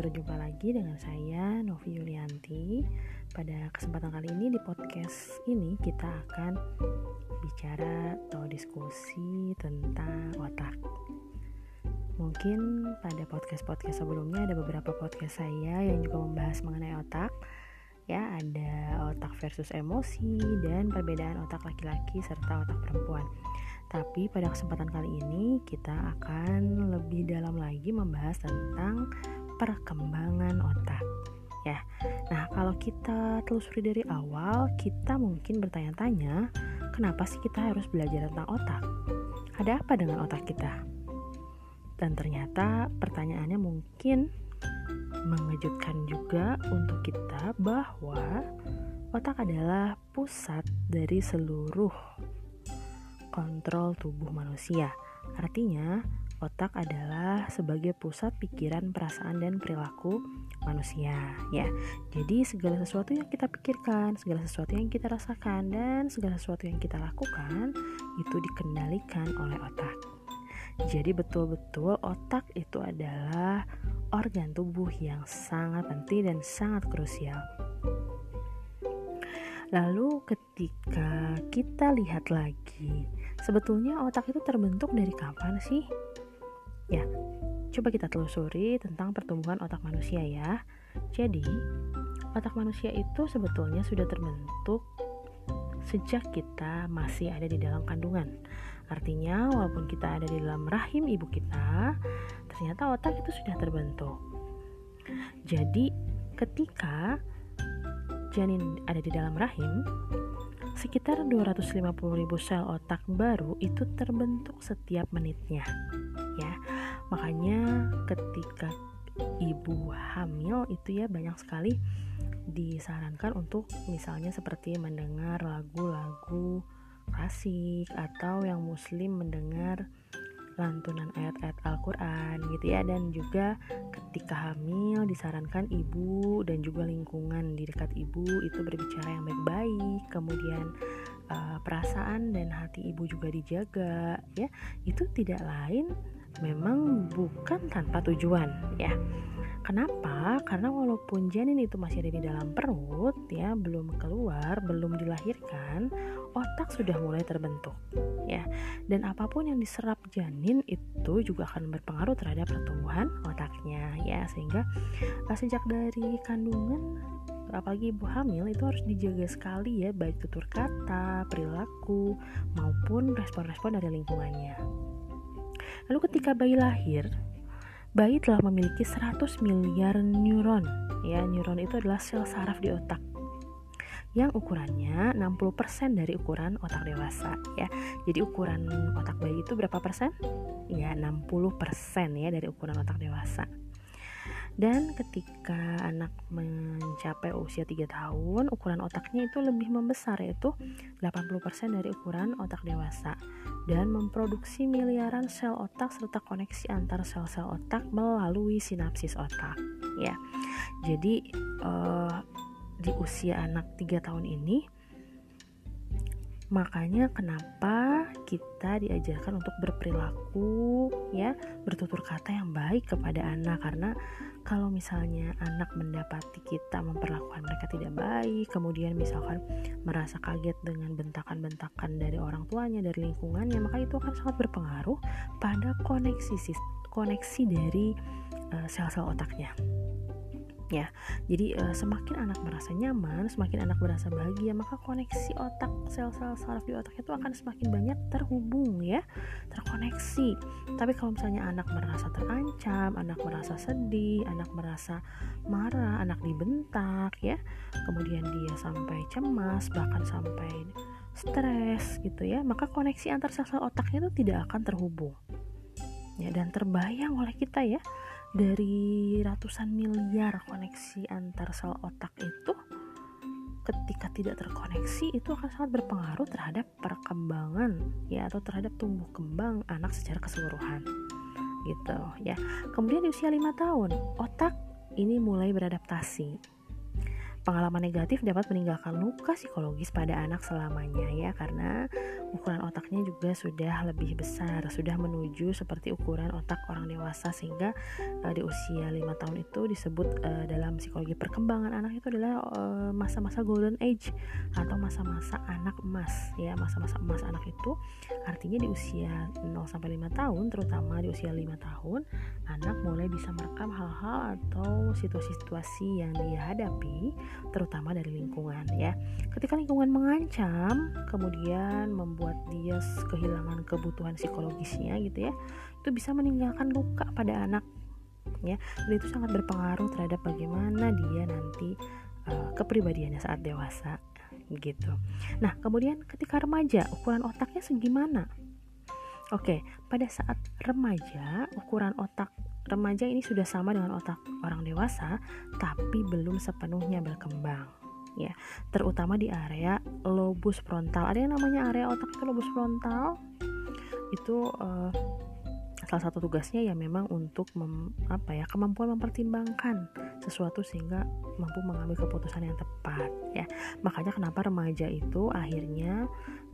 berjumpa lagi dengan saya Novi Yulianti. Pada kesempatan kali ini di podcast ini kita akan bicara atau diskusi tentang otak. Mungkin pada podcast-podcast sebelumnya ada beberapa podcast saya yang juga membahas mengenai otak. Ya, ada otak versus emosi dan perbedaan otak laki-laki serta otak perempuan. Tapi pada kesempatan kali ini kita akan lebih dalam lagi membahas tentang perkembangan otak. Ya. Nah, kalau kita telusuri dari awal, kita mungkin bertanya-tanya, kenapa sih kita harus belajar tentang otak? Ada apa dengan otak kita? Dan ternyata pertanyaannya mungkin mengejutkan juga untuk kita bahwa otak adalah pusat dari seluruh kontrol tubuh manusia. Artinya, otak adalah sebagai pusat pikiran, perasaan, dan perilaku manusia. Ya, jadi segala sesuatu yang kita pikirkan, segala sesuatu yang kita rasakan, dan segala sesuatu yang kita lakukan itu dikendalikan oleh otak. Jadi betul-betul otak itu adalah organ tubuh yang sangat penting dan sangat krusial. Lalu ketika kita lihat lagi, sebetulnya otak itu terbentuk dari kapan sih? Ya, coba kita telusuri tentang pertumbuhan otak manusia ya. Jadi, otak manusia itu sebetulnya sudah terbentuk sejak kita masih ada di dalam kandungan. Artinya, walaupun kita ada di dalam rahim ibu kita, ternyata otak itu sudah terbentuk. Jadi, ketika janin ada di dalam rahim, sekitar 250.000 sel otak baru itu terbentuk setiap menitnya. Ya. Makanya ketika ibu hamil itu ya banyak sekali disarankan untuk misalnya seperti mendengar lagu-lagu klasik atau yang muslim mendengar lantunan ayat-ayat Al-Quran gitu ya. Dan juga ketika hamil disarankan ibu dan juga lingkungan di dekat ibu itu berbicara yang baik-baik kemudian uh, perasaan dan hati ibu juga dijaga ya. Itu tidak lain memang bukan tanpa tujuan ya Kenapa? Karena walaupun janin itu masih ada di dalam perut ya, belum keluar, belum dilahirkan, otak sudah mulai terbentuk ya. Dan apa pun yang diserap janin itu juga akan berpengaruh terhadap pertumbuhan otaknya ya. Sehingga uh, sejak dari kandungan apalagi ibu hamil itu harus dijaga sekali ya baik tutur kata, perilaku maupun respon-respon dari lingkungannya. Lalu ketika bayi lahir, bayi telah memiliki 100 miliar neuron. Ya, neuron itu adalah sel saraf di otak yang ukurannya 60% dari ukuran otak dewasa ya. Jadi ukuran otak bayi itu berapa persen? Ya, 60% ya dari ukuran otak dewasa. Dan ketika anak mencapai usia 3 tahun, ukuran otaknya itu lebih membesar yaitu 80% dari ukuran otak dewasa. Dan memproduksi miliaran sel otak serta koneksi antar sel-sel otak melalui sinapsis otak ya. Jadi uh, di usia anak 3 tahun ini makanya kenapa kita diajarkan untuk berperilaku ya bertutur kata yang baik kepada anak. Karena kalau misalnya anak mendapati kita memperlakukan mereka tidak baik kemudian misalkan merasa kaget dengan bentakan-bentakan dari orang tuanya dari lingkungannya maka itu akan sangat berpengaruh pada koneksi koneksi dari uh, sel-sel otaknya ya jadi uh, semakin anak merasa nyaman semakin anak merasa bahagia maka koneksi otak sel-sel saraf di otak itu akan semakin banyak terhubung ya terkoneksi. Tapi kalau misalnya anak merasa terancam anak merasa sedih anak merasa marah anak dibentak ya kemudian dia sampai cemas bahkan sampai stres gitu ya maka koneksi antar sel-sel otaknya itu tidak akan terhubung. Ya dan terbayang oleh kita ya dari ratusan miliar koneksi antar sel otak itu ketika tidak terkoneksi itu akan sangat berpengaruh terhadap perkembangan ya atau terhadap tumbuh kembang anak secara keseluruhan gitu ya. Kemudian di usia lima tahun otak ini mulai beradaptasi pengalaman negatif dapat meninggalkan luka psikologis pada anak selamanya ya karena ukuran otaknya juga sudah lebih besar, sudah menuju seperti ukuran otak orang dewasa sehingga uh, di usia lima tahun itu disebut uh, dalam psikologi perkembangan anak itu adalah eh, masa-masa uh, golden age atau masa-masa anak emas ya, masa-masa emas anak itu. Artinya di usia 0 sampai 5 tahun terutama di usia 5 tahun anak mulai bisa merekam hal-hal atau situasi-situasi yang dia hadapi terutama dari lingkungan ya. Ketika lingkungan mengancam kemudian membuat dia kehilangan kebutuhan psikologisnya gitu ya itu bisa meninggalkan luka pada anak ya. Dan itu sangat berpengaruh terhadap bagaimana dia nanti uh, kepribadiannya saat dewasa gitu. Nah kemudian ketika remaja ukuran otaknya segimana? Oke, pada saat remaja, ukuran otak remaja ini sudah sama dengan otak orang dewasa, tapi belum sepenuhnya berkembang ya. Terutama di area lobus frontal. Ada yang namanya area otak itu lobus frontal? Itu uh, salah satu tugasnya ya memang untuk mem, apa ya kemampuan mempertimbangkan sesuatu sehingga mampu mengambil keputusan yang tepat ya. Makanya kenapa remaja itu akhirnya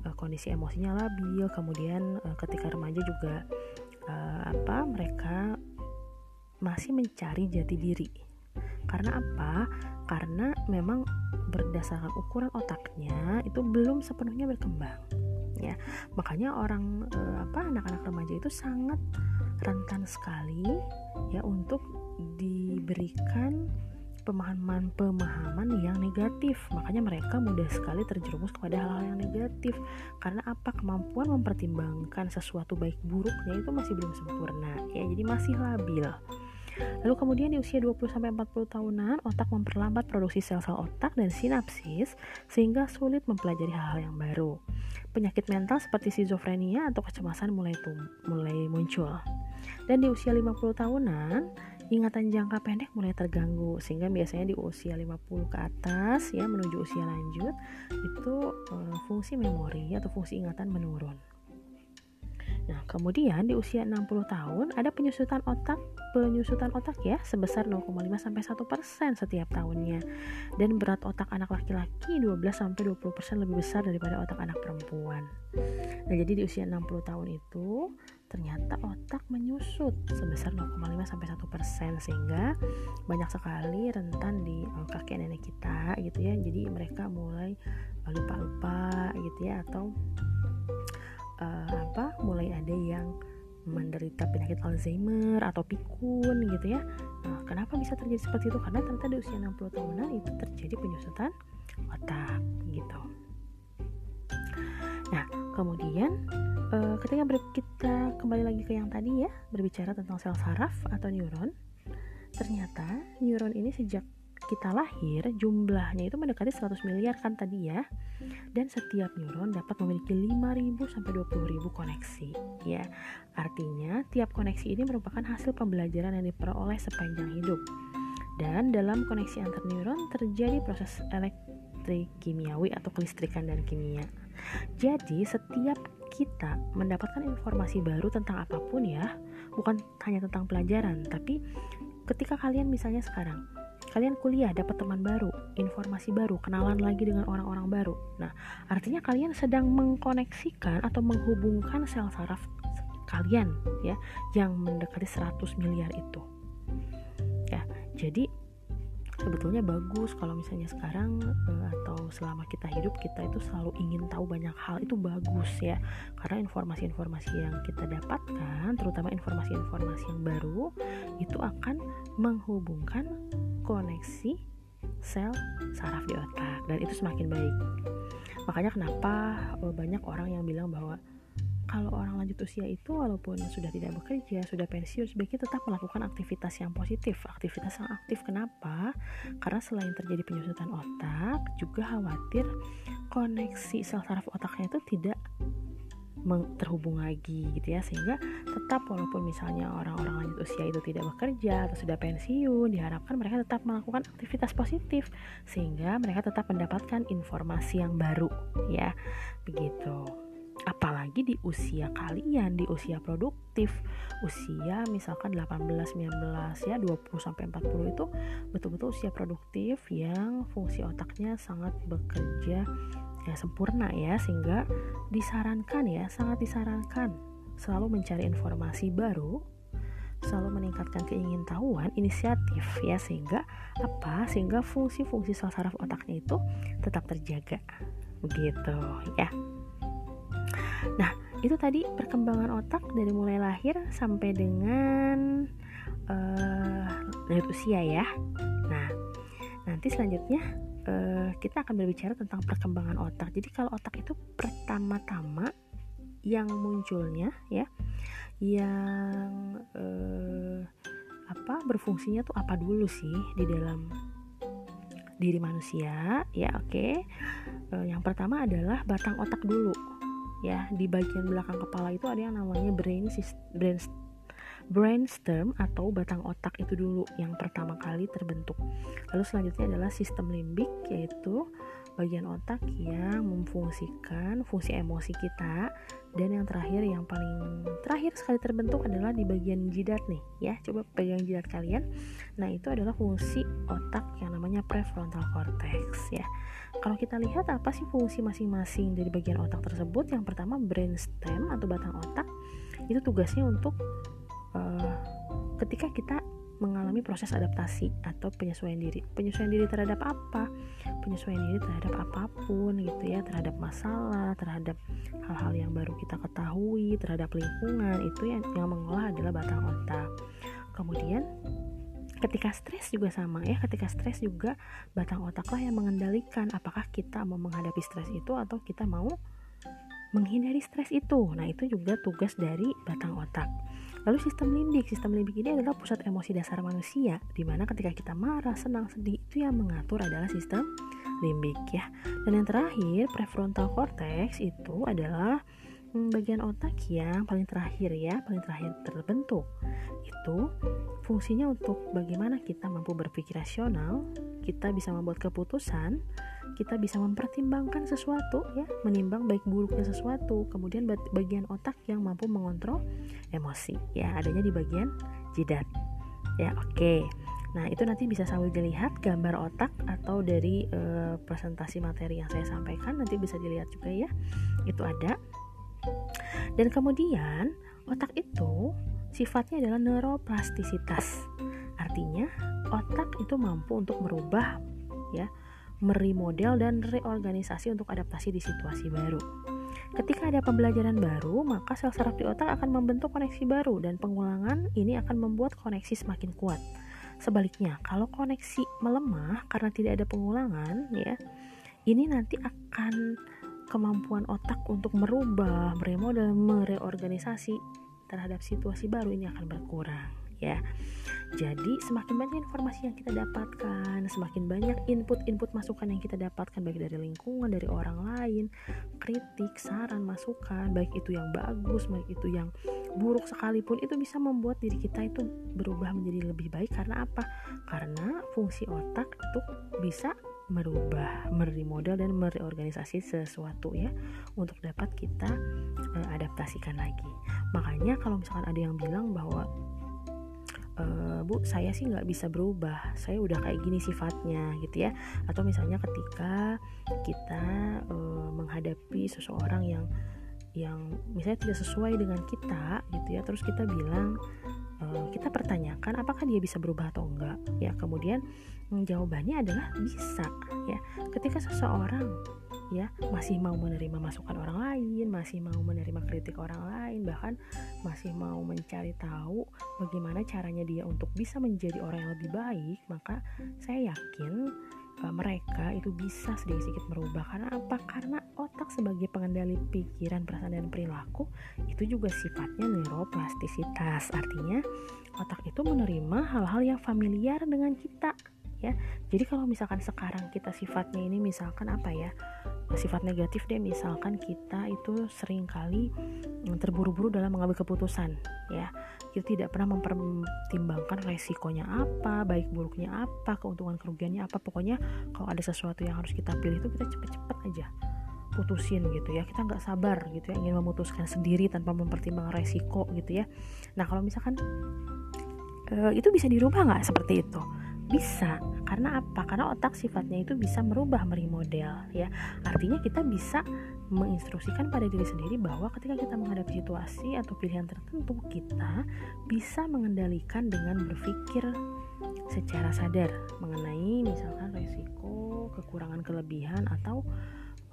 uh, kondisi emosinya labil. Kemudian uh, ketika remaja juga uh, apa mereka masih mencari jati diri. Karena apa? Karena memang berdasarkan ukuran otaknya itu belum sepenuhnya berkembang ya. Makanya orang e, apa anak-anak remaja itu sangat rentan sekali ya untuk diberikan pemahaman-pemahaman yang negatif. Makanya mereka mudah sekali terjerumus kepada hal-hal yang negatif. Karena apa? Kemampuan mempertimbangkan sesuatu baik buruknya itu masih belum sempurna ya. Jadi masih labil Lalu kemudian di usia 20-40 tahunan, otak memperlambat produksi sel-sel otak dan sinapsis sehingga sulit mempelajari hal-hal yang baru. Penyakit mental seperti skizofrenia atau kecemasan mulai mulai muncul. Dan di usia 50 tahunan, ingatan jangka pendek mulai terganggu sehingga biasanya di usia 50 ke atas ya menuju usia lanjut itu e, fungsi memori atau fungsi ingatan menurun. Nah, kemudian di usia 60 tahun ada penyusutan otak, penyusutan otak ya sebesar 0,5 sampai 1% setiap tahunnya. Dan berat otak anak laki-laki 12 sampai 20% lebih besar daripada otak anak perempuan. Nah, jadi di usia 60 tahun itu ternyata otak menyusut sebesar 0,5 sampai 1% sehingga banyak sekali rentan di uh, kakek nenek kita gitu ya. Jadi mereka mulai lupa-lupa gitu ya atau uh, apa mulai ada yang menderita penyakit Alzheimer atau pikun gitu ya. Nah, kenapa bisa terjadi seperti itu? Karena ternyata di usia 60 tahunan itu terjadi penyusutan otak gitu. Nah, kemudian uh, ketika kita kembali lagi ke yang tadi ya, berbicara tentang sel saraf atau neuron, ternyata neuron ini sejak kita lahir jumlahnya itu mendekati 100 miliar kan tadi ya. Dan setiap neuron dapat memiliki 5000 sampai 20000 koneksi ya. Artinya tiap koneksi ini merupakan hasil pembelajaran yang diperoleh sepanjang hidup. Dan dalam koneksi antar neuron terjadi proses elektrik kimiawi atau kelistrikan dan kimia. Jadi setiap kita mendapatkan informasi baru tentang apa pun ya bukan hanya tentang pelajaran tapi ketika kalian misalnya sekarang kalian kuliah dapat teman baru, informasi baru, kenalan lagi dengan orang-orang baru. Nah, artinya kalian sedang mengkoneksikan atau menghubungkan sel saraf kalian ya yang mendekati 100 miliar itu. Ya, jadi sebetulnya bagus. Kalau misalnya sekarang uh, atau selama kita hidup kita itu selalu ingin tahu banyak hal. Itu bagus ya. Karena informasi-informasi yang kita dapatkan terutama informasi-informasi yang baru itu akan menghubungkan koneksi sel saraf di otak. Dan itu semakin baik. Makanya kenapa uh, banyak orang yang bilang bahwa kalau orang lanjut usia itu walaupun sudah tidak bekerja, sudah pensiun, sebaiknya tetap melakukan aktivitas yang positif. Aktivitas yang aktif kenapa? Karena selain terjadi penyusutan otak, juga khawatir koneksi sel saraf otaknya itu tidak terhubung lagi gitu ya sehingga tetap walaupun misalnya orang-orang lanjut usia itu tidak bekerja atau sudah pensiun diharapkan mereka tetap melakukan aktivitas positif sehingga mereka tetap mendapatkan informasi yang baru ya begitu apalagi di usia kalian di usia produktif. Usia misalkan 18 19 ya 20 sampai 40 itu betul-betul usia produktif yang fungsi otaknya sangat bekerja ya sempurna ya sehingga disarankan ya sangat disarankan selalu mencari informasi baru selalu meningkatkan keingintahuan inisiatif ya sehingga apa? Sehingga fungsi-fungsi sel saraf otaknya itu tetap terjaga. Begitu ya Nah, itu tadi perkembangan otak dari mulai lahir sampai dengan uh, lanjut usia ya. Nah, nanti selanjutnya uh, kita akan berbicara tentang perkembangan otak. Jadi kalau otak itu pertama-tama yang munculnya ya, yang uh, apa berfungsinya tuh apa dulu sih di dalam diri manusia ya oke okay. uh, yang pertama adalah batang otak dulu ya di bagian belakang kepala itu ada yang namanya brain brain brainstem atau batang otak itu dulu yang pertama kali terbentuk. Lalu selanjutnya adalah sistem limbik yaitu bagian otak yang memfungsikan fungsi emosi kita. Dan yang terakhir yang paling terakhir sekali terbentuk adalah di bagian jidat nih ya. Coba pegang jidat kalian. Nah itu adalah fungsi otak yang namanya prefrontal cortex ya kalau kita lihat apa sih fungsi masing-masing dari bagian otak tersebut? Yang pertama brainstem atau batang otak itu tugasnya untuk uh, ketika kita mengalami proses adaptasi atau penyesuaian diri. Penyesuaian diri terhadap apa? Penyesuaian diri terhadap apa pun gitu ya, terhadap masalah, terhadap hal-hal yang baru kita ketahui, terhadap lingkungan itu yang yang mengolah adalah batang otak. Kemudian ketika stres juga sama ya ketika stres juga batang otaklah yang mengendalikan apakah kita mau menghadapi stres itu atau kita mau menghindari stres itu. Nah itu juga tugas dari batang otak. Lalu sistem limbik sistem limbik ini adalah pusat emosi dasar manusia di mana ketika kita marah senang sedih itu yang mengatur adalah sistem limbik ya. Dan yang terakhir prefrontal cortex itu adalah bagian otak yang paling terakhir ya paling terakhir terbentuk itu fungsinya untuk bagaimana kita mampu berpikir rasional, kita bisa membuat keputusan, kita bisa mempertimbangkan sesuatu ya, menimbang baik buruknya sesuatu. Kemudian bagian otak yang mampu mengontrol emosi ya, adanya di bagian jidat. Ya, oke. Okay. Nah, itu nanti bisa sambil dilihat gambar otak atau dari e, presentasi materi yang saya sampaikan nanti bisa dilihat juga ya. Itu ada. Dan kemudian otak itu sifatnya adalah neuroplastisitas. Artinya, otak itu mampu untuk merubah ya, merimodel dan reorganisasi untuk adaptasi di situasi baru. Ketika ada pembelajaran baru, maka sel saraf di otak akan membentuk koneksi baru dan pengulangan ini akan membuat koneksi semakin kuat. Sebaliknya, kalau koneksi melemah karena tidak ada pengulangan, ya, ini nanti akan kemampuan otak untuk merubah, meremodel, mereorganisasi terhadap situasi baru ini akan berkurang ya. Jadi semakin banyak informasi yang kita dapatkan, semakin banyak input-input masukan yang kita dapatkan baik dari lingkungan, dari orang lain, kritik, saran, masukan, baik itu yang bagus, baik itu yang buruk sekalipun itu bisa membuat diri kita itu berubah menjadi lebih baik karena apa? Karena fungsi otak itu bisa merubah, merimodel dan mereorganisasi sesuatu ya untuk dapat kita uh, adaptasikan lagi. Makanya kalau misalkan ada yang bilang bahwa e, bu saya sih nggak bisa berubah, saya udah kayak gini sifatnya gitu ya. Atau misalnya ketika kita e, menghadapi seseorang yang yang misalnya tidak sesuai dengan kita gitu ya, terus kita bilang uh, kita pertanyakan apakah dia bisa berubah atau enggak ya kemudian jawabannya adalah bisa ya ketika seseorang ya masih mau menerima masukan orang lain masih mau menerima kritik orang lain bahkan masih mau mencari tahu bagaimana caranya dia untuk bisa menjadi orang yang lebih baik maka saya yakin uh, mereka itu bisa sedikit-sedikit merubah karena apa? Karena otak sebagai pengendali pikiran, perasaan dan perilaku itu juga sifatnya neuroplastisitas. Artinya otak itu menerima hal-hal yang familiar dengan kita ya. Jadi kalau misalkan sekarang kita sifatnya ini misalkan apa ya? sifat negatif deh misalkan kita itu sering kali mm, terburu-buru dalam mengambil keputusan ya kita tidak pernah mempertimbangkan resikonya apa baik buruknya apa keuntungan kerugiannya apa pokoknya kalau ada sesuatu yang harus kita pilih itu kita cepet-cepet aja putusin gitu ya kita nggak sabar gitu ya ingin memutuskan sendiri tanpa mempertimbangkan resiko gitu ya nah kalau misalkan uh, itu bisa dirubah nggak seperti itu bisa. Karena apa? Karena otak sifatnya itu bisa merubah merimodel ya. Artinya kita bisa menginstruksikan pada diri sendiri bahwa ketika kita menghadapi situasi atau pilihan tertentu kita bisa mengendalikan dengan berpikir secara sadar mengenai misalkan resiko kekurangan kelebihan atau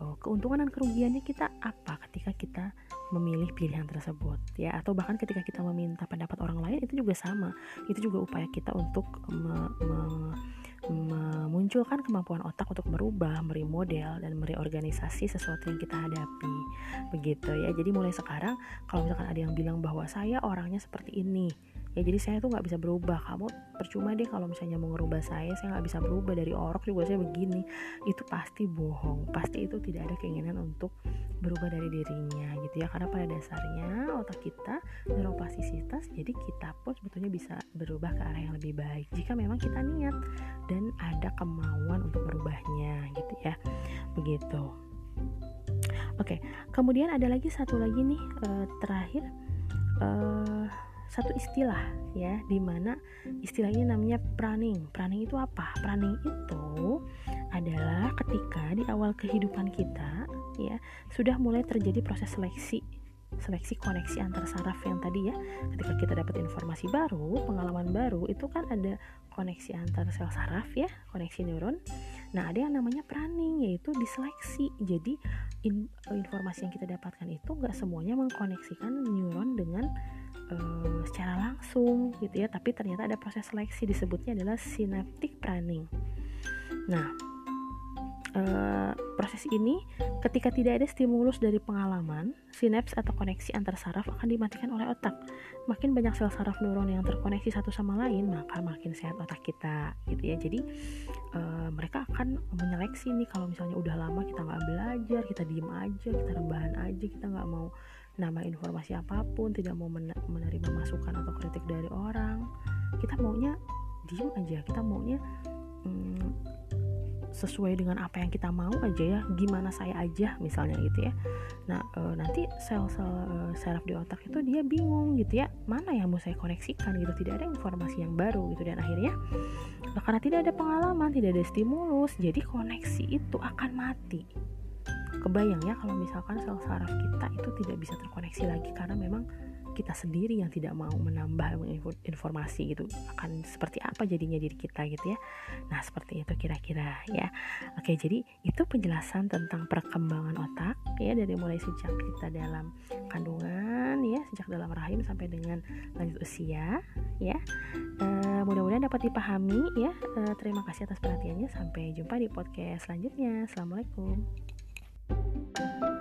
uh, keuntungan dan kerugiannya kita apa ketika kita memilih pilihan tersebut ya atau bahkan ketika kita meminta pendapat orang lain itu juga sama itu juga upaya kita untuk me, me, memunculkan kemampuan otak untuk merubah, merimodel dan mereorganisasi sesuatu yang kita hadapi. Begitu ya. Jadi mulai sekarang kalau misalkan ada yang bilang bahwa saya orangnya seperti ini, ya jadi saya tuh nggak bisa berubah. Kamu percuma deh kalau misalnya mau ngerubah saya saya nggak bisa berubah. Dari orok juga saya begini. Itu pasti bohong. Pasti itu tidak ada keinginan untuk berubah dari dirinya gitu ya. Karena pada dasarnya otak kita neuroplastisitas jadi kita pun sebetulnya bisa berubah ke arah yang lebih baik. Jika memang kita niat dan ada kemauan untuk berubahnya gitu ya. Begitu. Oke kemudian ada lagi satu lagi nih uh, terakhir. Uh, satu istilah ya di mana istilahnya namanya praning. Praning itu apa? Praning itu adalah ketika di awal kehidupan kita ya sudah mulai terjadi proses seleksi. Seleksi koneksi antar saraf yang tadi ya. Ketika kita dapat informasi baru pengalaman baru itu kan ada koneksi antar sel saraf ya koneksi neuron. Nah ada yang namanya praning yaitu diseleksi. Jadi in, informasi yang kita dapatkan itu nggak semuanya mengkoneksikan neuron dengan uh, secara langsung gitu ya tapi ternyata ada proses seleksi disebutnya adalah synaptic planning nah uh, proses ini ketika tidak ada stimulus dari pengalaman sinaps atau koneksi antar saraf akan dimatikan oleh otak. Makin banyak sel saraf neuron yang terkoneksi satu sama lain maka makin sehat otak kita gitu ya. Jadi uh, mereka akan menyeleksi nih kalau misalnya udah lama kita nggak belajar kita diem aja kita rebahan aja kita nggak mau nama informasi apa pun tidak mau menerima masukan atau kritik dari orang. Kita maunya diem aja kita maunya hmm, sesuai dengan apa yang kita mau aja ya gimana saya aja misalnya gitu ya. Nah e, nanti sel-sel e, saraf di otak itu dia bingung gitu ya mana yang mau saya koneksikan gitu tidak ada informasi yang baru gitu. Dan akhirnya karena tidak ada pengalaman tidak ada stimulus jadi koneksi itu akan mati kebayang ya kalau misalkan sel saraf kita itu tidak bisa terkoneksi lagi karena memang kita sendiri yang tidak mau menambah informasi gitu. Akan seperti apa jadinya diri kita gitu ya. Nah seperti itu kira-kira ya. Oke jadi itu penjelasan tentang perkembangan otak ya dari mulai sejak kita dalam kandungan ya sejak dalam rahim sampai dengan lanjut usia ya. E, mudah-mudahan dapat dipahami ya. E, terima kasih atas perhatiannya. Sampai jumpa di podcast selanjutnya. Assalamualaikum Thank you.